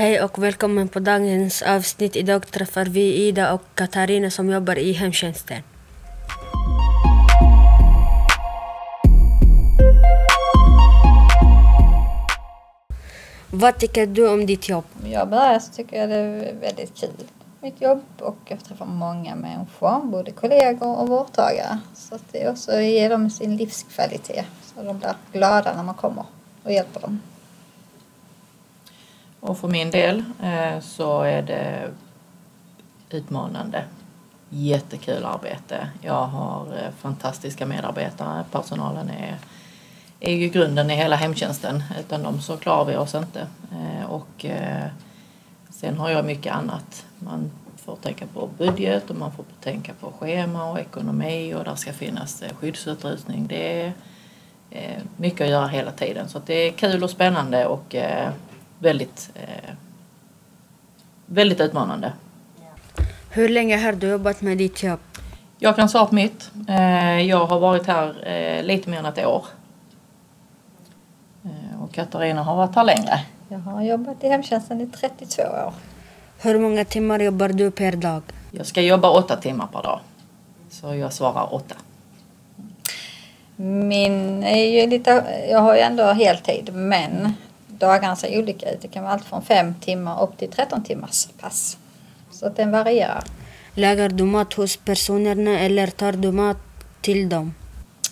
Hej och välkommen på dagens avsnitt. Idag träffar vi Ida och Katarina som jobbar i hemtjänsten. Vad tycker du om ditt jobb? Jag så tycker jag det är väldigt kul mitt jobb och jag träffar många människor, både kollegor och vårdtagare. Så att det också ger dem sin livskvalitet så de blir glada när man kommer och hjälper dem. Och för min del eh, så är det utmanande. Jättekul arbete. Jag har eh, fantastiska medarbetare. Personalen är, är ju grunden i hela hemtjänsten. Utan dem så klarar vi oss inte. Eh, och eh, sen har jag mycket annat. Man får tänka på budget och man får tänka på schema och ekonomi och där ska finnas eh, skyddsutrustning. Det är eh, mycket att göra hela tiden. Så det är kul och spännande och väldigt, eh, väldigt utmanande. Hur länge har du jobbat med ditt jobb? Jag kan svara på mitt. Eh, jag har varit här eh, lite mer än ett år. Eh, och Katarina har varit här längre. Jag har jobbat i hemtjänsten i 32 år. Hur många timmar jobbar du per dag? Jag ska jobba åtta timmar per dag. Så jag svarar åtta. Min är ju lite, jag har ju ändå heltid men dagarna ser olika ut. Det kan vara allt från fem timmar upp till 13 timmars pass. Så att den varierar. Lagar du mat hos personerna eller tar du mat till dem?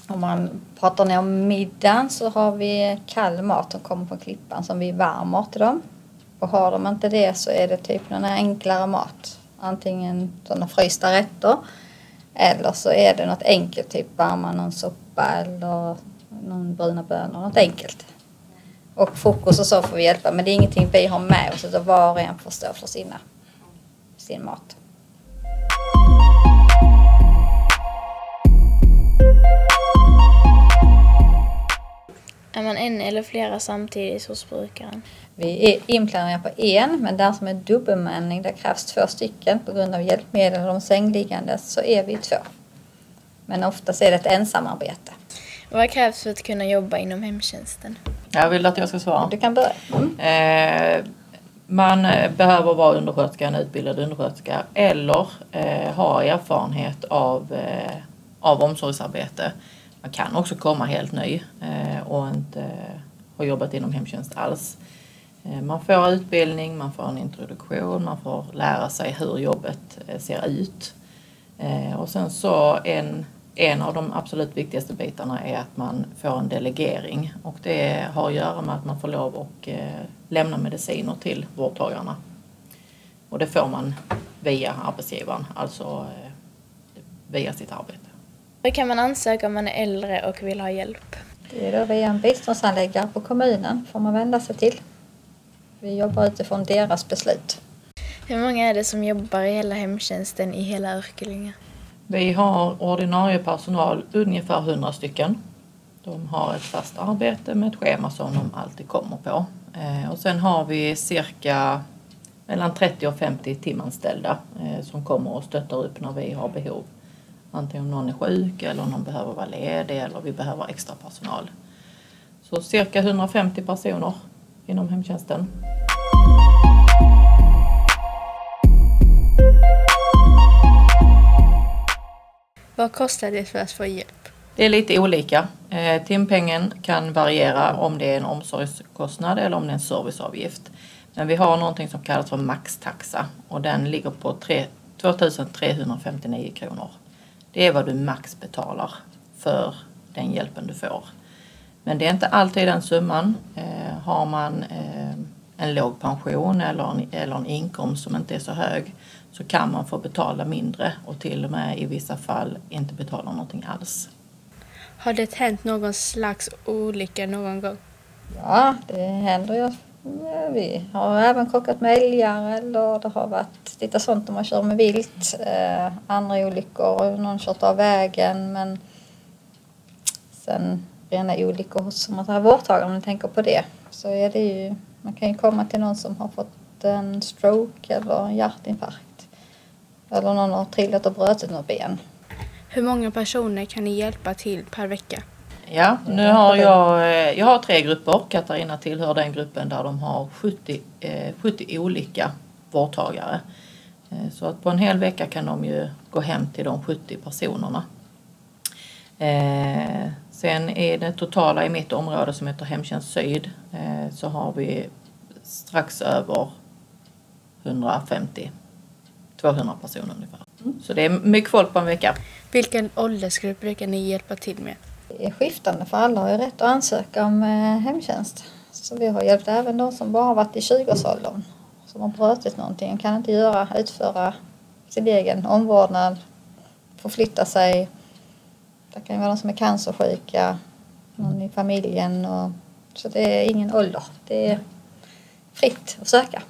Om man pratar nu om middagen så har vi kall mat som kommer från klippan som vi värmer till dem. Och har de inte det så är det typ någon enklare mat. Antingen sådana frysta rätter eller så är det något enkelt, typ varma någon soppa eller någon bruna bönor, något enkelt. Och frukost och så får vi hjälpa. Men det är ingenting vi har med oss utan var och en får stå för sina, sin mat. Är man en eller flera samtidigt hos brukaren? Vi är inplanerade på en, men där som är dubbelmanning, där krävs två stycken på grund av hjälpmedel och de sängliggande, så är vi två. Men oftast är det ett ensamarbete. Vad krävs för att kunna jobba inom hemtjänsten? Jag vill att jag ska svara. Du kan börja. Mm. Eh, man behöver vara undersköterska, en utbildad undersköterska eller eh, ha erfarenhet av, eh, av omsorgsarbete. Man kan också komma helt ny eh, och inte ha jobbat inom hemtjänst alls. Eh, man får utbildning, man får en introduktion, man får lära sig hur jobbet eh, ser ut. Och sen så en en av de absolut viktigaste bitarna är att man får en delegering och det har att göra med att man får lov att eh, lämna mediciner till vårdtagarna. Och det får man via arbetsgivaren, alltså eh, via sitt arbete. Hur kan man ansöka om man är äldre och vill ha hjälp? Det är då via en biståndsanläggare på kommunen får man vända sig till. Vi jobbar utifrån deras beslut. Hur många är det som jobbar i hela hemtjänsten i hela Örkelljunga? Vi har ordinarie personal, ungefär 100 stycken. De har ett fast arbete med ett schema som de alltid kommer på. Eh, och sen har vi cirka mellan 30 och 50 timanställda eh, som kommer och stöttar upp när vi har behov. Antingen om någon är sjuk eller om någon behöver vara ledig eller vi behöver extra personal. Så cirka 150 personer inom hemtjänsten. Vad kostar det för att få hjälp? Det är lite olika. Eh, timpengen kan variera om det är en omsorgskostnad eller om det är en serviceavgift. Men vi har någonting som kallas för maxtaxa och den ligger på 2359 kronor. Det är vad du max betalar för den hjälpen du får. Men det är inte alltid den summan. Eh, har man eh, en låg pension eller en, eller en inkomst som inte är så hög så kan man få betala mindre och till och med i vissa fall inte betala någonting alls. Har det hänt någon slags olycka någon gång? Ja, det händer ju. Vi har även krockat med älgar eller det har varit lite sånt om man kör med vilt. Eh, andra olyckor, någon kört av vägen men sen rena olyckor hos man tar vårdtagare om ni tänker på det så är det ju man kan ju komma till någon som har fått en stroke eller en hjärtinfarkt eller någon har trillat och brutit något ben. Hur många personer kan ni hjälpa till per vecka? Ja, nu har jag, eh, jag har tre grupper. Katarina tillhör den gruppen där de har 70, eh, 70 olika vårdtagare. Eh, Så att på en hel vecka kan de ju gå hem till de 70 personerna. Sen i det totala i mitt område som heter Hemtjänst Syd eh, så har vi strax över 150 200 personer ungefär. Så det är mycket folk på en vecka. Vilken åldersgrupp brukar ni hjälpa till med? Det är skiftande för alla har ju rätt att ansöka om eh, hemtjänst. Så vi har hjälpt även de som bara har varit i 20-årsåldern. Som har brutit någonting och kan inte göra, utföra sin egen omvårdnad, förflytta sig. Det kan ju vara de som är cancersjuka, någon i familjen. Och, så det är ingen ålder. Det är fritt att söka.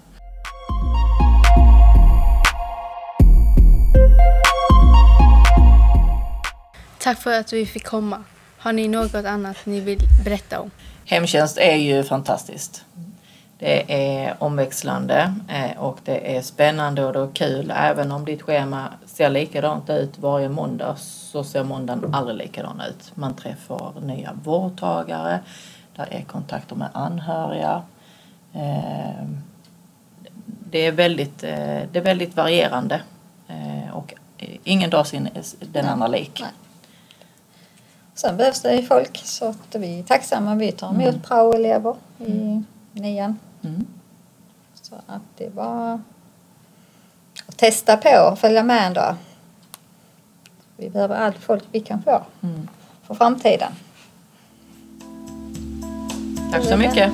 Tack för att vi fick komma. Har ni något annat ni vill berätta om? Hemtjänst är ju fantastiskt. Det är omväxlande eh, och det är spännande och det är kul. Även om ditt schema ser likadant ut varje måndag så ser måndagen aldrig likadan ut. Man träffar nya vårdtagare, där är kontakter med anhöriga. Eh, Det är väldigt, eh, det är väldigt varierande eh, och ingen dag sin den andra lik. Nej. Sen behövs det folk så att vi är tacksamma. Vi tar emot prao-elever i nian. Mm. Så att det att testa på och följa med en dag. Vi behöver allt folk vi kan få Mm. för framtiden. Tack så mycket.